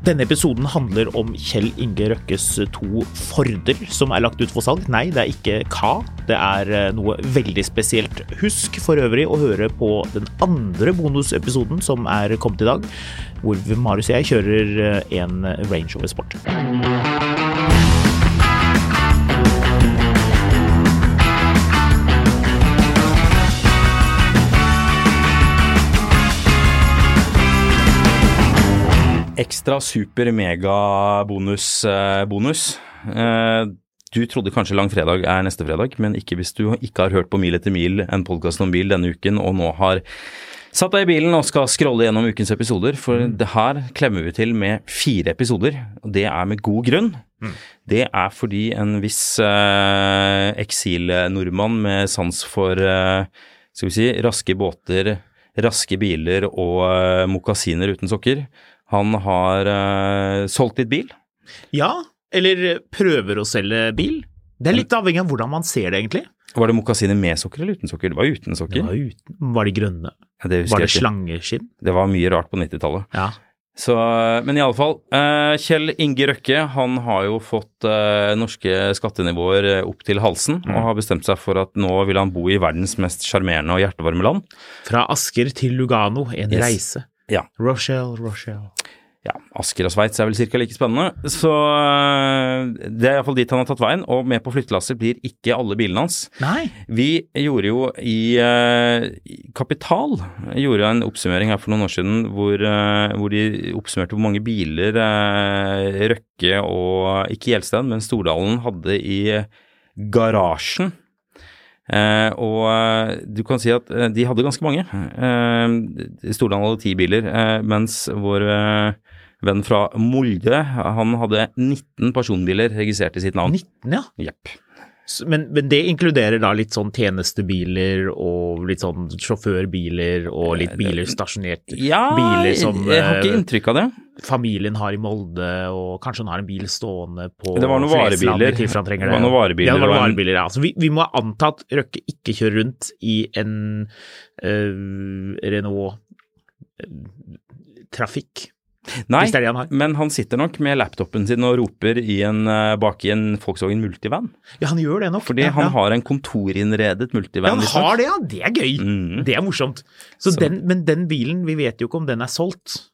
Denne episoden handler om Kjell Inge Røkkes to Forder som er lagt ut for salg. Nei, det er ikke hva. det er eh, noe veldig spesielt. Husk for øvrig å høre på den andre bonusepisoden som er kommet i dag, hvor Marius og jeg kjører eh, en Range Rover Sport. Ekstra super mega bonus eh, bonus. Eh, du trodde kanskje langfredag er neste fredag, men ikke hvis du ikke har hørt på Mil etter mil, en podkast om bil denne uken, og nå har satt deg i bilen og skal scrolle gjennom ukens episoder, for det her klemmer vi til med fire episoder, og det er med god grunn. Det er fordi en viss eh, eksilnordmann med sans for eh, skal vi si, raske båter, raske biler og eh, mokasiner uten sokker, han har uh, solgt litt bil. Ja, eller prøver å selge bil. Det er litt avhengig av hvordan man ser det, egentlig. Var det mokasiner med sokker eller uten sokker? Det var uten Det sokker. var, uten, var de grønne? Ja, det Var det slangeskinn? Det var mye rart på 90-tallet. Ja. Så, men i alle fall, eh, Kjell Inge Røkke han har jo fått eh, norske skattenivåer eh, opp til halsen, og har bestemt seg for at nå vil han bo i verdens mest sjarmerende og hjertevarme land. Fra Asker til Lugano, en Yes. reise. Ja. Rochelle, Rochelle. Ja, Asker og Sveits er vel ca. like spennende. Så eh, det er iallfall dit han har tatt veien, og med på flyttelasset blir ikke alle bilene hans. Nei. Vi gjorde jo i uh, Kapital gjorde en oppsummering her for noen år siden hvor, uh, hvor de oppsummerte hvor mange biler uh, Røkke og ikke Gjelsten, men Stordalen hadde i garasjen. Eh, og eh, du kan si at eh, de hadde ganske mange. Eh, Stordalen hadde ti biler, eh, mens vår eh, venn fra Molde, han hadde 19 personbiler registrert i sitt navn. 19, ja. Jepp. Men, men det inkluderer da litt sånn tjenestebiler og litt sånn sjåførbiler og litt biler stasjonert. Ja, biler som jeg har ikke eh, inntrykk av det. familien har i Molde, og kanskje hun har en bil stående på Det var noen varebiler. Det var noen varebiler, Ja, det var noen varebiler, ja. Så vi, vi må anta at Røkke ikke kjører rundt i en eh, Renault eh, Trafikk, Nei, det det han men han sitter nok med laptopen sin og roper i en, eh, bak i en Volkswagen Multivan. Ja, han gjør det nok. Fordi ja, han ja. har en kontorinnredet Ja, Multivan. han har det, ja. Det er gøy. Mm. Det er morsomt. Den, men den bilen, vi vet jo ikke om den er solgt.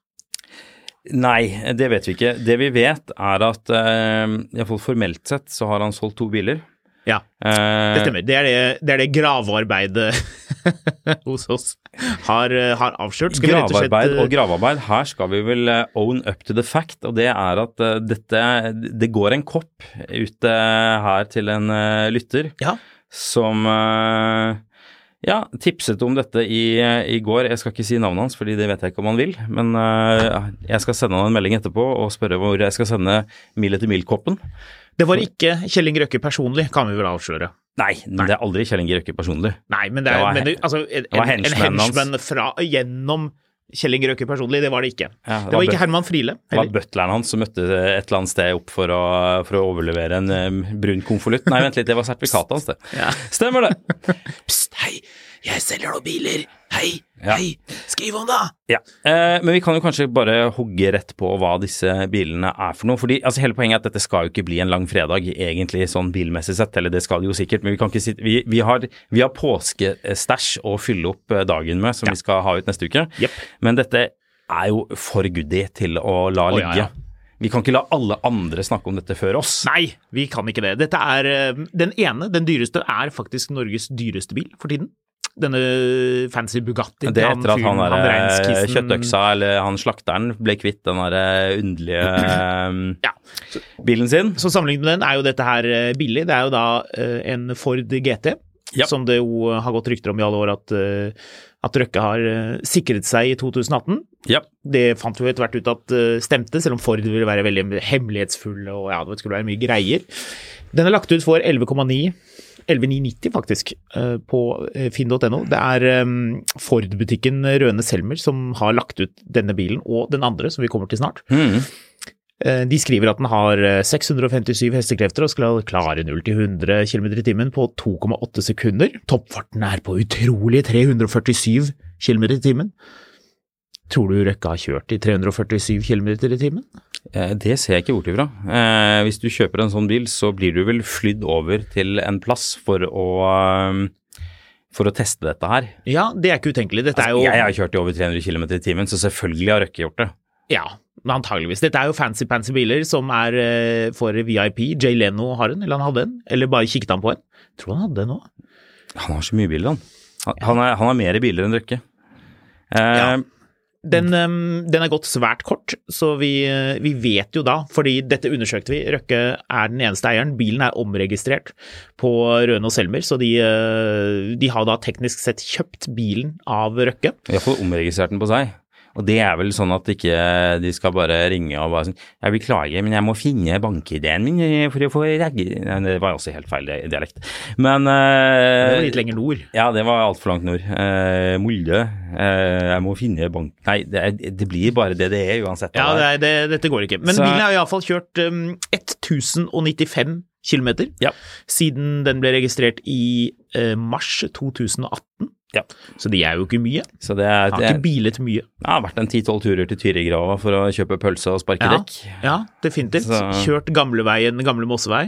Nei, det vet vi ikke. Det vi vet er at uh, iallfall formelt sett så har han solgt to biler. Ja, Eh, det stemmer. Det er det, det, er det gravearbeidet hos oss har, eh, har avslørt. gravarbeid og eh, og gravearbeid, her skal vi vel eh, own up to the fact, og det er at dette Det går en kopp ute her til en lytter Ja. som ja, tipset om dette i, i går. Jeg skal ikke si navnet hans, fordi det vet jeg ikke om han vil. Men uh, jeg skal sende han en melding etterpå og spørre hvor jeg skal sende mil etter mil-koppen. Det var ikke Kjell Inge Røkke personlig, kan vi vel avsløre. Nei, det er aldri Kjell Inge Røkke personlig. Nei, men det Det er var men det, altså, en, var en, en henchman fra, gjennom Kjell Inge Røkke personlig, det var det ikke. Ja, det var ikke Herman Friele Det var butleren hans som møtte et eller annet sted opp for å, for å overlevere en um, brun konvolutt. Nei, vent litt, det var sertifikatet hans, det. Ja. Stemmer det. Pst, hei, 'Jeg selger noen biler. Hei, Ja. hei, skriv om det!' Ja, eh, men vi kan jo kanskje bare hogge rett på hva disse bilene er for noe. fordi altså Hele poenget er at dette skal jo ikke bli en lang fredag, egentlig sånn bilmessig sett. Eller det skal det jo sikkert, men vi kan ikke sitte Vi, vi har, vi har påskestæsj å fylle opp eh, dagen med, som Ja. vi skal ha ut neste uke. Yep. Men dette er jo for goodie til å la oh, ja, ligge. ja. Vi kan ikke la alle andre snakke om dette før oss. Nei, vi kan ikke det. Dette er eh, Den ene, den dyreste, er faktisk Norges dyreste bil for tiden. Denne fancy Bugattien til etter at han fyren, reinskissen. kjøttøksa, eller han slakteren, ble kvitt den der eh, underlige eh, Ja. bilen sin. Så sammenlignet med den er jo dette her eh, billig. Det er jo da en Ford GT, Ja. som det jo har gått rykter om i alle år at, at Røkke har sikret seg i 2018. Ja. Det fant vi etter hvert ut at stemte, selv om Ford ville være veldig hemmelighetsfull og ja, det skulle være mye greier. Den er lagt ut for 11,9 11,990 faktisk, eh, på eh, finn.no. Det er eh, Ford-butikken Røne Selmer som har lagt ut denne bilen, og den andre, som vi kommer til snart. Eh, De skriver at den har eh, 657 hestekrefter og skal klare 0 til 100 km i timen på 2,8 sekunder. Toppfarten er på utrolige 347 km i timen. Tror du Røkke har kjørt i 347 km i timen? Eh, Det ser jeg ikke bort ifra. Eh, hvis du kjøper en sånn bil, så blir du vel flydd over til en plass for å, eh, for å teste dette her. Ja, det er ikke utenkelig. Dette er jo Altså, Jeg har kjørt i over 300 km i timen, så selvfølgelig har Røkke gjort det. Ja, antageligvis. Dette er jo fancy-pansy biler som er for VIP. Jay Leno har en, eller han hadde en. Eller bare kikket han på en. Tror han hadde en òg. Han har så mye biler, han. Han, han, er, han har mer biler enn Røkke. Eh, Ja. Den, den er gått svært kort, så vi, uh, vi vet jo da, fordi dette undersøkte vi, Røkke er den eneste eieren. Bilen er omregistrert på Røne og Selmer, så de, uh, de har da teknisk sett kjøpt bilen av Røkke. Iallfall omregistrert den på seg. Og det er vel sånn at ikke de skal bare ringe og bare sånn Jeg beklager, men jeg må finne bank-ID-en min eh, for å få regge... Det var også helt feil dialekt. Men Det eh, var litt lenger nord. Ja, det var altfor langt nord. Eh, Molde. Eh, jeg må finne bank... Nei, det, det blir bare det det er uansett. Ja, det det er, det, dette går ikke. Men Så- bilen har iallfall kjørt um, 1095 km Ja. siden den ble registrert i uh, mars 2018. Ja. Så de er jo ikke mye. Så det, er, Har det, ikke bilet mye. jeg har vært en 10-12 turer til Tyrigrava for å kjøpe pølse og sparke Ja. Ja, definitivt. Så- Kjørt gamleveien, gamle Mossevei.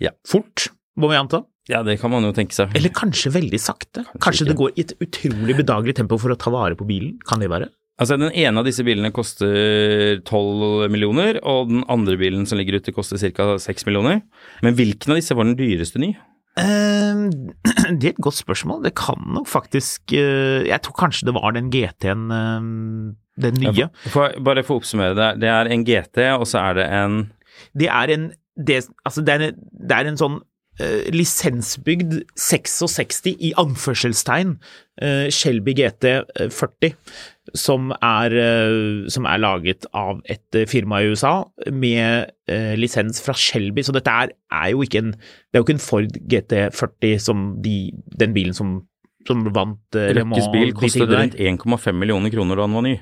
Ja. Fort, må vi anta. Ja, det kan man jo tenke seg. Eller kanskje veldig sakte. Kanskje, kanskje det går i et utrolig bedagelig tempo for å ta vare på bilen. Kan det være? Altså, Den ene av disse bilene koster 12 millioner, og den andre bilen som ligger ute koster ca. 6 millioner. Men hvilken av disse var den dyreste ny? Eh, det er et godt spørsmål. Det kan nok faktisk eh, Jeg tror kanskje det var den GT-en, eh, den nye. For, bare for å oppsummere det. Det er en GT, og så er det en Det er en det, altså det, er en, det er en sånn eh, lisensbygd 66 i anførselstegn eh, Shelby GT 40 som er, eh, som er laget av et eh, firma i USA med eh, lisens fra Shelby, så dette er, er jo ikke en det er jo ikke en Ford GT40 som de, den bilen som, som vant eh, Le Mans Røkkes bil kostet rundt 1,5 millioner kroner da den var ny.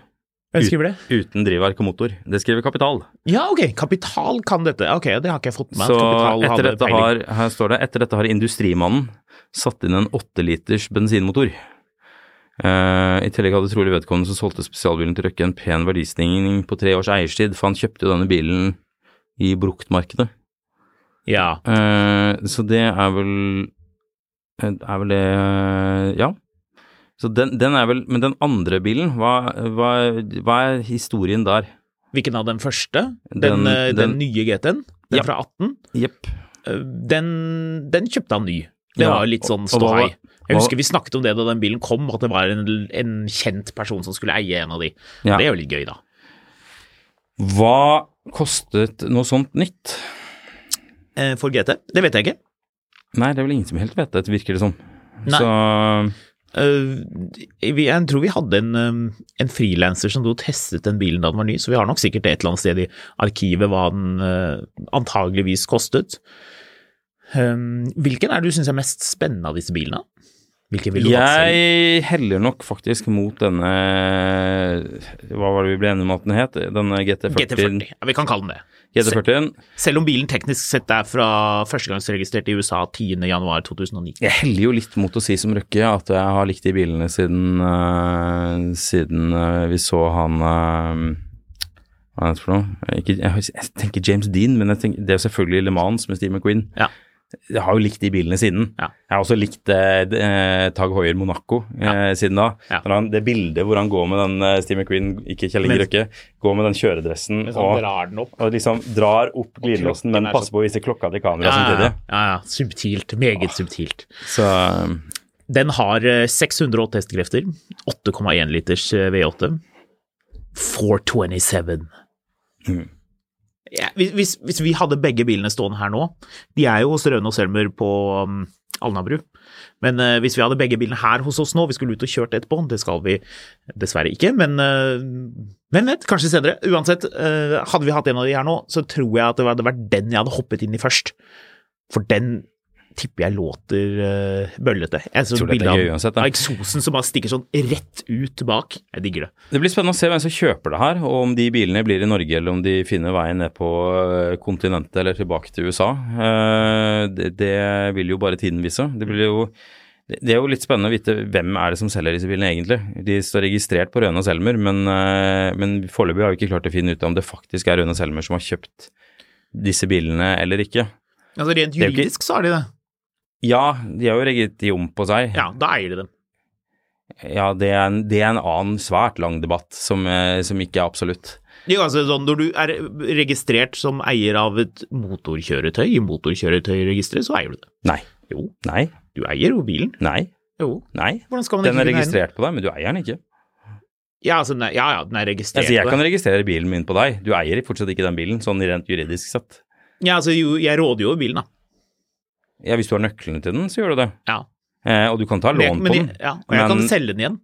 Jeg skriver det. Uten drivverk og motor. Det skriver Kapital. Ja, ok, Kapital kan dette. Ok, det har ikke jeg fått med. Så etter dette, har, her står det, etter dette har Industrimannen satt inn en 8 liters bensinmotor. Uh, I tillegg hadde trolig vedkommende som solgte spesialbilen til Røkke en pen verdistigning på tre års eierstid, for han kjøpte jo denne bilen i bruktmarkedet. Ja. Uh, så det er vel er vel det Ja. Så den, den er vel Men den andre bilen, hva, hva, hva er historien der? Hvilken av den første? Den, Den- eh, den, den- nye GT-en? Den Ja. fra 18? Jepp. Eh, Den, den kjøpte han ny. Det Ja, var litt sånn ståhei. Jeg husker vi snakket om det da den bilen kom, at det var en, en kjent person som skulle eie en av de. Ja. Det er jo litt gøy, da. Hva kostet noe sånt nytt? Eh, For GT? Det vet jeg ikke. Nei, det er vel ingen som helt vet det, virker det som. Nei. Så Jeg tror vi hadde en, um, en frilanser som testet den bilen da den var ny, så vi har nok sikkert et eller annet sted i arkivet hva den eh, antageligvis kostet. Um, Hvilken er det du syns er mest spennende av disse bilene? Hvilken vil du ha selv? Jeg heller nok faktisk mot denne Hva var det vi ble enige om at den het? Denne GT40. GT40. Ja, vi kan kalle den det. GT40. Selv om bilen teknisk sett er fra førstegangsregistrert i USA 10.1.2009. Jeg heller jo litt mot å si som Røkke at jeg har likt de bilene siden, uh, siden uh, vi så han uh, Hva er det for noe? Ikke, jeg, jeg tenker James Dean, men jeg tenker, det er selvfølgelig Le Mans med Steve McQueen. Ja. Jeg har jo likt de bilene siden. Ja. Jeg har også likt eh, eh, Tag Heuer Monaco eh, siden da. Ja. Han, det bildet hvor han går med den eh, Steve McQueen, ikke Kjell Inge Røkke, går med den kjøredressen Hvis og, drar den opp. og liksom drar opp glidelåsen, men er passer så- på å vise klokka til kameraet Ja, ja, samtidig. ja, ja. Subtilt. Meget subtilt. Så eh, Den har eh, 608 hestekrefter, 8,1 liters eh, V8, 427. Mm. Ja, hvis, hvis, vi hadde begge bilene stående her nå, de er jo hos Røne og Selmer på um, Alnabru, men uh, hvis vi hadde begge bilene her hos oss nå, vi skulle ut og kjørt etterpå, det skal vi dessverre ikke, men uh, men vet, kanskje senere. Uansett, uh, hadde vi hatt en av de her nå, så tror jeg at det hadde vært den jeg hadde hoppet inn i først. For den tipper jeg låter uh, bøllete. Jeg så Tror dette er bilde av- eksosen som bare stikker sånn rett ut bak. Jeg digger det. Det blir spennende å se hvem som kjøper det her, og om de bilene blir i Norge, eller om de finner veien ned på eh, kontinentet eller tilbake til USA. Uh, Det, det vil jo bare tiden vise. Det, blir jo, det er jo litt spennende å vite hvem er det som selger disse bilene egentlig. De står registrert på Røne og Selmer, men, men foreløpig har vi ikke klart å finne ut om det faktisk er Røne og Selmer som har kjøpt disse bilene eller ikke. Altså Rent er ikke- juridisk så er de det. Ja, de har jo regget de om på seg. Ja, da eier de dem. Ja, det er en, det er en annen svært lang debatt som, eh, som ikke er absolutt. Jo, altså sånn, Når du er registrert som eier av et motorkjøretøy i motorkjøretøyregisteret, så eier du det. Nei. Jo, Nei. du eier jo bilen. Nei. Jo. Nei. Hvordan skal man Den er registrert den? på deg, men du eier den ikke. Ja, altså, nei, ja, ja, den er registrert. Altså, jeg kan registrere bilen min på deg, du eier fortsatt ikke den bilen, sånn rent juridisk sett. Ja, altså, jo, jeg råder jo over bilen, da. Ja, hvis du har nøklene til den, så gjør du det. Ja. Eh, og du kan ta Men lån men, på den. ja, og jeg kan selge den igjen.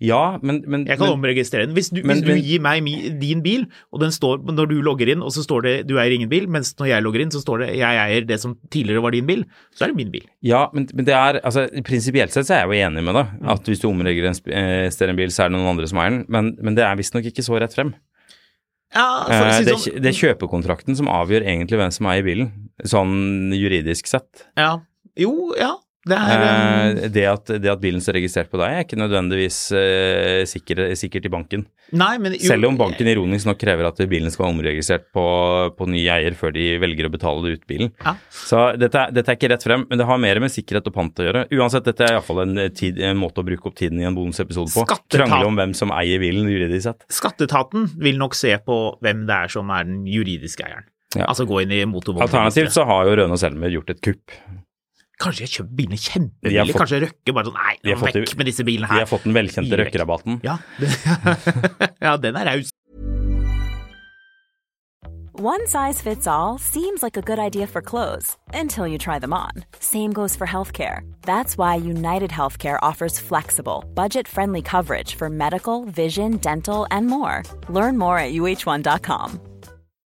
Ja, men, men, Jeg kan men omregistrere den. Hvis du, men- hvis du gir meg din bil, og den står når du logger inn, og så står det 'du eier ingen bil', mens når jeg logger inn, så står det 'jeg eier det som tidligere var din bil', så er det min bil. Ja, men, men det er altså, Prinsipielt sett så er jeg jo enig med deg. Mm. At hvis du omregistrerer en bil, så er det noen andre som eier den. Men, men det er visstnok ikke så rett frem. Ja, Eh, si det, sånn- det er kjøpekontrakten som avgjør egentlig hvem som eier bilen, sånn juridisk sett. Ja. Jo, ja. Det er um, Eh, det, at, det at bilen står registrert på deg, er ikke nødvendigvis eh, sikker, sikkert i banken. Nei, men jo, Selv om banken ironisk nok krever at bilen skal være omregistrert på, på ny eier før de velger å betale ut bilen. Ja. Så dette, dette er ikke rett frem, men det har mer med sikkerhet og pant å gjøre. Uansett, dette er iallfall en, tid- en måte å bruke opp tiden i en bonusepisode på. Skattetat- Krangle om hvem som eier bilen juridisk sett. Skatteetaten vil nok se på hvem det er som er den juridiske eieren. Ja. Altså gå inn i motorvogn. Alternativt så har jo Røne og Selmer gjort et kupp. Kanskje jeg kjøper bilene kjempebillig? Kanskje Røkke bare sånn Nei, De har vekk det- med disse bilene De Vi har fått den velkjente. Røkke-rabatten. Ja, ja, den er raus. One size fits all seems like a good idea for clothes until you try them on. Same goes for healthcare. That's why United Healthcare offers flexible, budget friendly coverage for medical, vision, dental, and more. Learn more at uh1.com.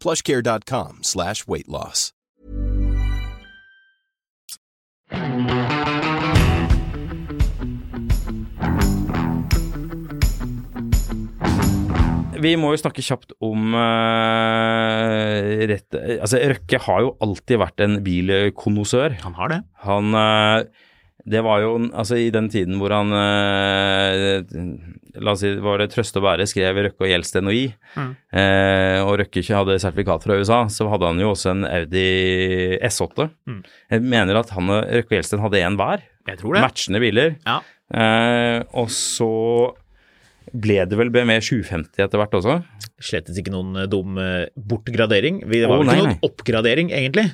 plushcare.com slash weight loss. Vi må jo snakke kjapt om uh, rett Altså, Røkke har jo alltid vært en bilkonnoissør. Han har det. Han eh, Det var jo altså i den tiden hvor han eh, La oss si var det Trøste og Bære skrev Røkke og Gjelsten og I, eh, og Røkke ikke hadde sertifikat fra USA, så hadde han jo også en Audi S8. Jeg mener at han og Røkke og Gjelsten hadde én hver. Jeg tror det. Matchende biler. Ja. Eh, og så ble det vel BMW 750 etter hvert også. Slettes ikke noen eh, dum eh, bortgradering. Det var oh, vel ikke noen oppgradering, egentlig.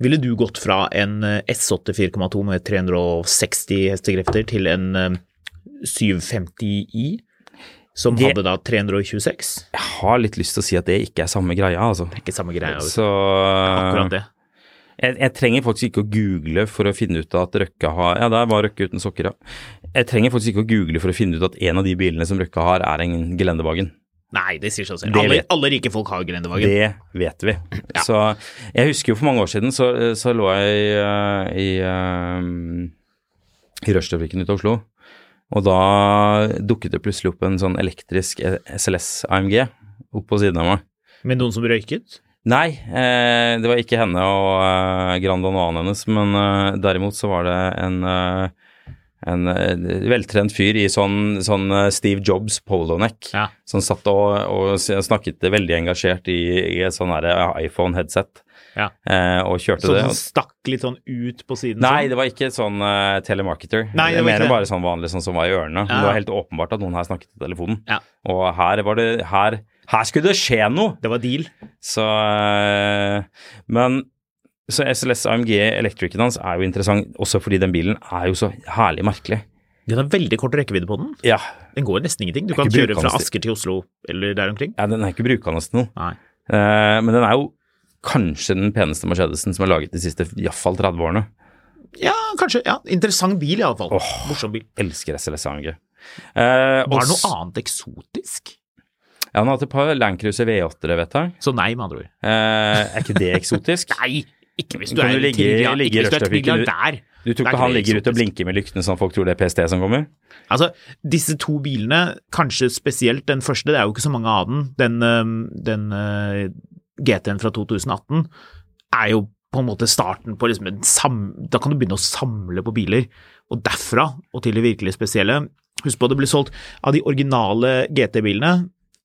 Ville du gått fra en eh, S8 4,2 med 360 hestekrefter til en eh, 750i, som Det- hadde da 326. Jeg har litt lyst til å si at det ikke er samme greia, altså. Det er Ikke samme greia. vet. Så Akkurat det. Jeg, jeg trenger faktisk ikke å google for å finne ut at Røkke har Ja, der var Røkke uten sokker, ja. Jeg trenger faktisk ikke å google for å finne ut at en av de bilene som Røkke har, er en gelendevagen. Nei, det sier seg selv. Alle, alle rike folk har grendevagen. Det vet vi. Så jeg husker jo for mange år siden så, så lå jeg eh, i, uh, i Rushtrafikken ute av Oslo. Og da dukket det plutselig opp en sånn elektrisk SLS AMG opp på siden av meg. Med noen som røyket? Nei, eh, det var ikke henne og eh, Grand Danoisen hennes, men derimot så var det en, en eh, veltrent fyr i sånn, sånn eh, Steve Jobs poloneck Ja. som satt og, og snakket veldig engasjert i, i et sånn iPhone-headset Ja. eh, og kjørte Så det. den stakk litt sånn ut på siden? Nei, sånn? det var ikke sånn uh, telemarketer. Nei, det var Mer det. bare sånn vanlig sånn som var i ørene. Men Ja. det var helt åpenbart at noen her snakket i telefonen. Ja. Og her var det her, her skulle det skje noe! Det var deal. Så uh, Men så SLS AMG Electricen hans er jo interessant også fordi den bilen er jo så herlig merkelig. Den har veldig kort rekkevidde på den. Ja, Den går nesten ingenting. Du kan kjøre fra Asker til Oslo eller der omkring. ja den er ikke brukende til noe. Nei. Uh, men den er jo kanskje den peneste Mercedesen som er laget de siste iallfall 30 årene. Ja, kanskje. ja, Interessant bil iallfall. Oh, Morsom bil. Elsker SLS AMG. Uh, Var det noe annet eksotisk? Ja, han har hatt et par Landcruiser V8-ere, vet jeg. Så nei, med andre ord. Uh, er ikke det eksotisk? Nei, ikke hvis du er du ligge- trilliard- ligge ikke hvis du er tror ikke han ligger ute og blinker med lyktene sånn folk tror det er PST som kommer? Altså, disse to bilene, kanskje spesielt den første, det er jo ikke så mange av den, den, den uh, GT-en fra 2018, er jo på en måte starten på liksom en sam... Da kan du begynne å samle på biler. Og derfra og til det virkelig spesielle Husk på det ble solgt av de originale GT-bilene,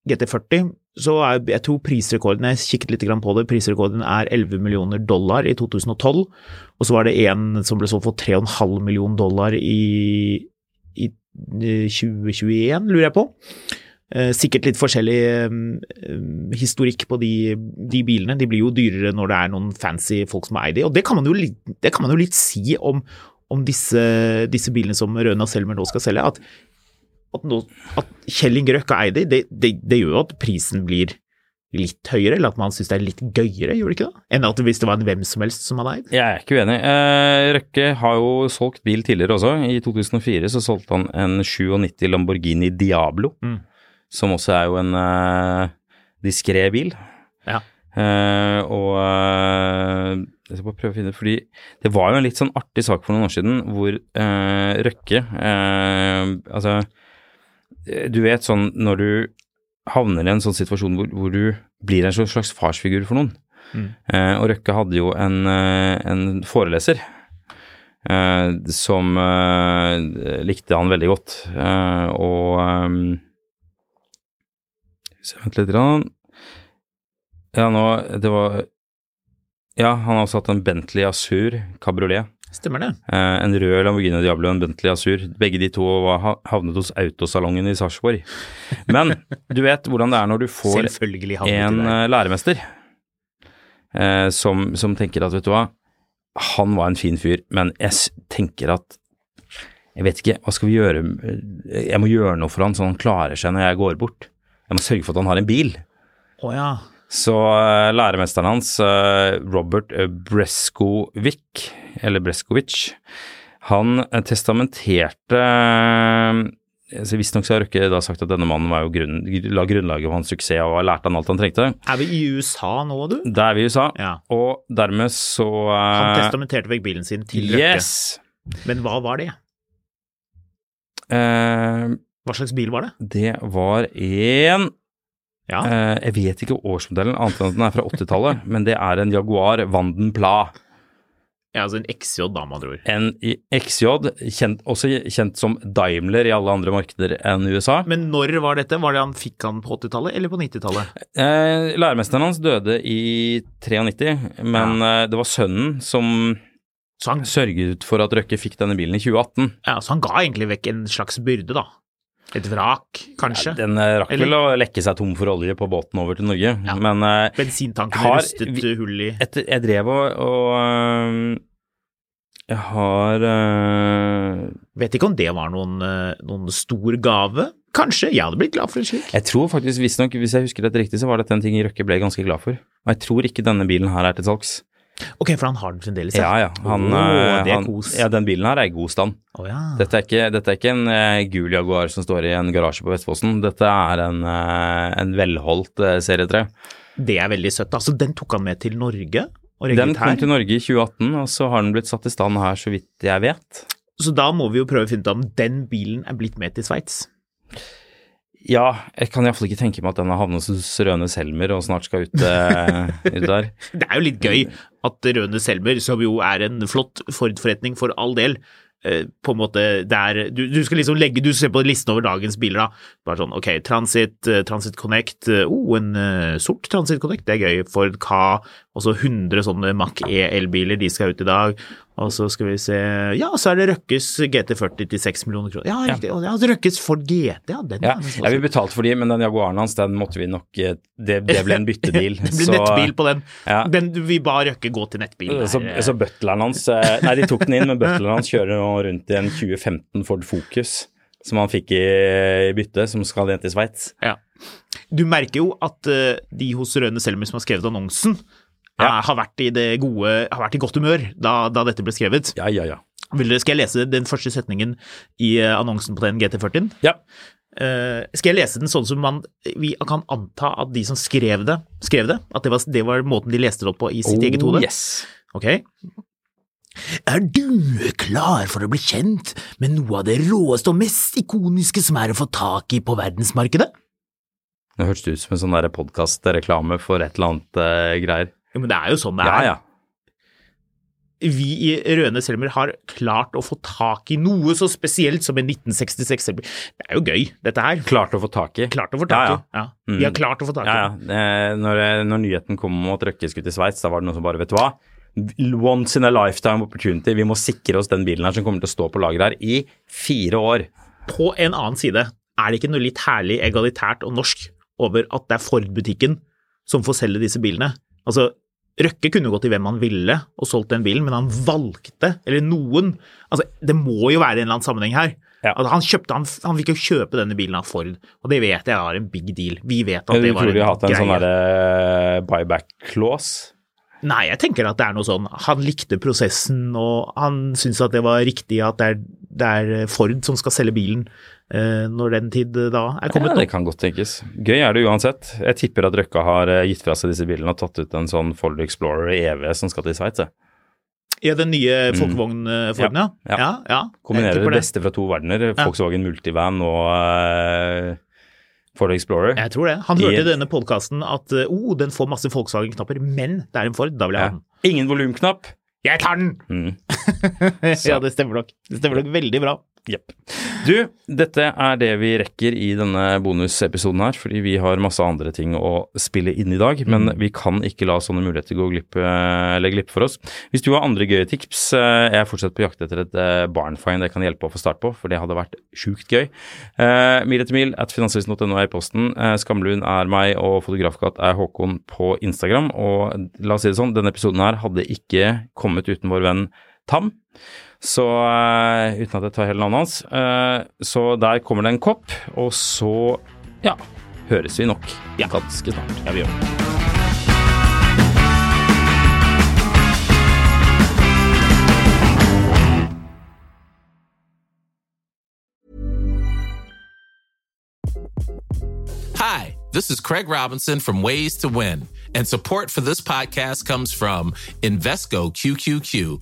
GT40, så er jeg tror prisrekorden Jeg kikket litt på det. Prisrekorden er 11 millioner dollar i 2012. Og så var det en som ble solgt for 3,5 millioner dollar i, i eh, 2021, lurer jeg på. Eh, Sikkert litt forskjellig eh, historikk på de, de bilene. De blir jo dyrere når det er noen fancy folk som har eid de, og det kan man jo litt, kan man jo litt si om, om disse, disse bilene som Røna Selmer nå skal selge. At, at, nå, at Kjell Inge Røkke eid de, det, det, det gjør jo at prisen blir litt høyere, eller at man syns det er litt gøyere, gjør det ikke det? Enn at hvis det var en hvem som helst som hadde eid. Jeg er ikke uenig. Eh, Røkke har jo solgt bil tidligere også. I 2004 så solgte han en 97 Lamborghini Diablo, Mm. som også er jo en eh, diskré bil. Ja. Eh, og eh, jeg skal bare prøve å finne Fordi det var jo en litt sånn artig sak for noen år siden hvor eh, Røkke eh, Altså, du vet sånn når du havner i en sånn situasjon hvor, hvor du blir en slags farsfigur for noen. Eh, og Røkke hadde jo en, eh, en foreleser eh, som eh, likte han veldig godt. Eh, og um, Vent litt. Grann. Ja, nå Det var Ja, han har også hatt en Bentley Asur kabriolet. Stemmer det? Eh, en rød Lamborghini Diablo og en Bentley Azur. Begge de to var havnet hos Autosalongen i Sarpsborg. Men du vet hvordan det er når du får en eh, læremester eh, som, som tenker at vet du hva, han var en fin fyr, men jeg tenker at jeg vet ikke, hva skal vi gjøre, jeg må gjøre noe for han så han klarer seg når jeg går bort. Jeg må sørge for at han har en bil. Å ja. Så læremesteren hans, Robert Breskovic, eller Breskovic, han eh, testamenterte eh, Visstnok har Røkke da sagt at denne mannen var jo grunn, la grunnlaget for hans suksess og har lært han alt han trengte. Er vi i USA nå, du? Da er vi i USA, Ja. og dermed så Han eh, testamenterte vekk bilen sin til Røkke. Yes! Men hva var det? Uh, Hva slags bil var det? det var en Ja, uh, Jeg vet ikke årsmodellen, annet enn at den er fra 80-tallet, men det er en Jaguar Vanden Pla. Ja altså en XJ, da, med andre ord. En XJ, kjent, også kjent som Daimler i alle andre markeder enn USA. Men når var dette? Var det han fikk han på 80-tallet eller på 90-tallet? Eh, læremesteren hans døde i 93, men eh, det var sønnen som Så han, sørget for at Røkke fikk denne bilen i 2018. ja, så han ga egentlig vekk en slags byrde, da. Et vrak, kanskje? Den eh, rakk Eller- vel å lekke seg tom for olje på båten over til Norge, Ja. men uh, Bensintanken Har rustet vi- hull i etter, jeg drev og, og øhm, Jeg har uh, Vet ikke om det var noen, eh, noen stor gave. Kanskje. Jeg hadde blitt glad for en slik. Jeg tror faktisk, visstnok, hvis jeg husker dette riktig, så var dette en ting Røkke ble ganske glad for. Og jeg tror ikke denne bilen her er til salgs. Ok, for han har den fremdeles, Ja, ja. Han, er han, ja, den bilen her er i god stand. Oh, ja. Dette er ikke, dette er ikke en uh, gul Jaguar som står i en garasje på Vestfossen. Dette er en, uh, en velholdt uh, serie 3. Det er veldig søtt. Altså, den tok han med til Norge Den kom til Norge i 2018, og så har den blitt satt i stand her, så vidt jeg vet. Så da må vi jo prøve å finne ut om den bilen er blitt med til Sveits. Ja, jeg kan iallfall ikke tenke meg at den har havnet hos Røne Selmer og snart skal ut, uh, ut der. Det er jo litt gøy at Røne Selmer, som jo er en flott Ford-forretning for all del, uh, på en måte der du, du skal liksom legge Du ser på listen over dagens biler, da. Bare sånn ok, Transit, uh, Transit Connect, oh, en sort Transit Connect, det er gøy. Ford Ka, og så 100 sånne Mac E-elbiler, de skal ut i dag. Og så skal vi se Ja, så er det Røkkes GT40 til 6 millioner kroner. Ja, riktig. Ja. Ja, Røkkes Ford GT, ja, den Ja, er ja, vi betalte for de, men den Jaguaren hans, den måtte vi nok eh, Det, det ble en byttedeal. Det ble så- nettbil på den. Ja. den. Vi ba Røkke gå til nettbil. Så, eh. så butleren hans eh, Nei, de tok den inn, men butleren hans kjører nå rundt i en 2015 Ford Focus som han fikk i, i bytte, som skal igjen til Sveits. Ja. Du merker jo at uh, de hos Røne Selmer som har skrevet annonsen, Ja. eh, har, vært i det gode, har vært i godt humør da, da dette ble skrevet. Ja, ja, ja. Vil dere, skal jeg lese den første setningen i eh, annonsen på den GT40-en? Ja. Uh, skal jeg lese den sånn som man, vi kan anta at de som skrev det, skrev det? At det var, det var måten de leste det opp på i sitt eget hode? Oh, yes. Ok. Er du klar for å bli kjent med noe av det råeste og mest ikoniske som er å få tak i på verdensmarkedet? Det hørtes ut som en sånn podkast-reklame for et eller annet uh, greier. Jo, men det er jo sånn det er. ja. Vi i Røne Selmer har klart å få tak i noe så spesielt som en 1966 Selmer. Det er jo gøy, dette her. Klart å få tak i. Klart å få tak i. Ja, ja. Ja, Mm. Vi har klart å få tak i. Ja, ja. Eh, Når, når nyheten kom om at Røkke skulle til Sveits, da var det noen som bare, vet du hva, once in a lifetime opportunity, vi må sikre oss den bilen her som kommer til å stå på lager her i fire år. På en annen side, er det ikke noe litt herlig egalitært og norsk over at det er Ford-butikken som får selge disse bilene? Altså, Røkke kunne gått til hvem han ville og solgt den bilen, men han valgte, eller noen Altså, det må jo være en eller annen sammenheng her. Ja. Altså, han, kjøpte, han, han fikk jo kjøpe denne bilen av Ford, og det vet jeg er en big deal. Vi vet at det var en greie. Du tror de har hatt en greie. sånn buyback-clause? Nei, jeg tenker at det er noe sånn Han likte prosessen, og han syntes at det var riktig at det er, det er Ford som skal selge bilen eh, når den tid eh, da er kommet. Ja, det kan godt tenkes. Gøy er det uansett. Jeg tipper at Røkka har eh, gitt fra seg disse bilene og tatt ut en sånn Ford Explorer EV som skal til Sveits. Ja, den nye folkevognformen, ja. Mm. Ja, ja. ja. Kombinerer det beste fra to verdener. Ja. Volkswagen Multivan og eh, Ford Explorer. Jeg tror det. Han hørte I- denne podkasten at eh, oh, den får masse Volkswagen-knapper, men det er en Ford, da vil jeg ha den. Ingen volumknapp. Jeg tar den! Mm. ja, det stemmer nok. Det stemmer nok veldig bra. Jepp. Du, dette er det vi rekker i denne bonusepisoden her, fordi vi har masse andre ting å spille inn i dag, men vi kan ikke la sånne muligheter gå glipp, eh, eller glipp for oss. Hvis du har andre gøye tips, eh, jeg er fortsatt på jakt etter et eh, barnfind jeg kan hjelpe å få start på, for det hadde vært sjukt gøy. Eh, mil etter mil at finansavisen.no er i posten. Eh, Skamlund er meg, og Fotografkatt er Håkon på Instagram. Og la oss si det sånn, denne episoden her hadde ikke kommet uten vår venn Tam. Så uh, uten at jeg tar hele navnet hans. Uh, så der kommer det en kopp, og så ja, høres vi nok ganske snart. Ja, vi gjør det. Hi, this is Craig Robinson from Ways to Win, and support for this podcast comes from Invesco QQQ,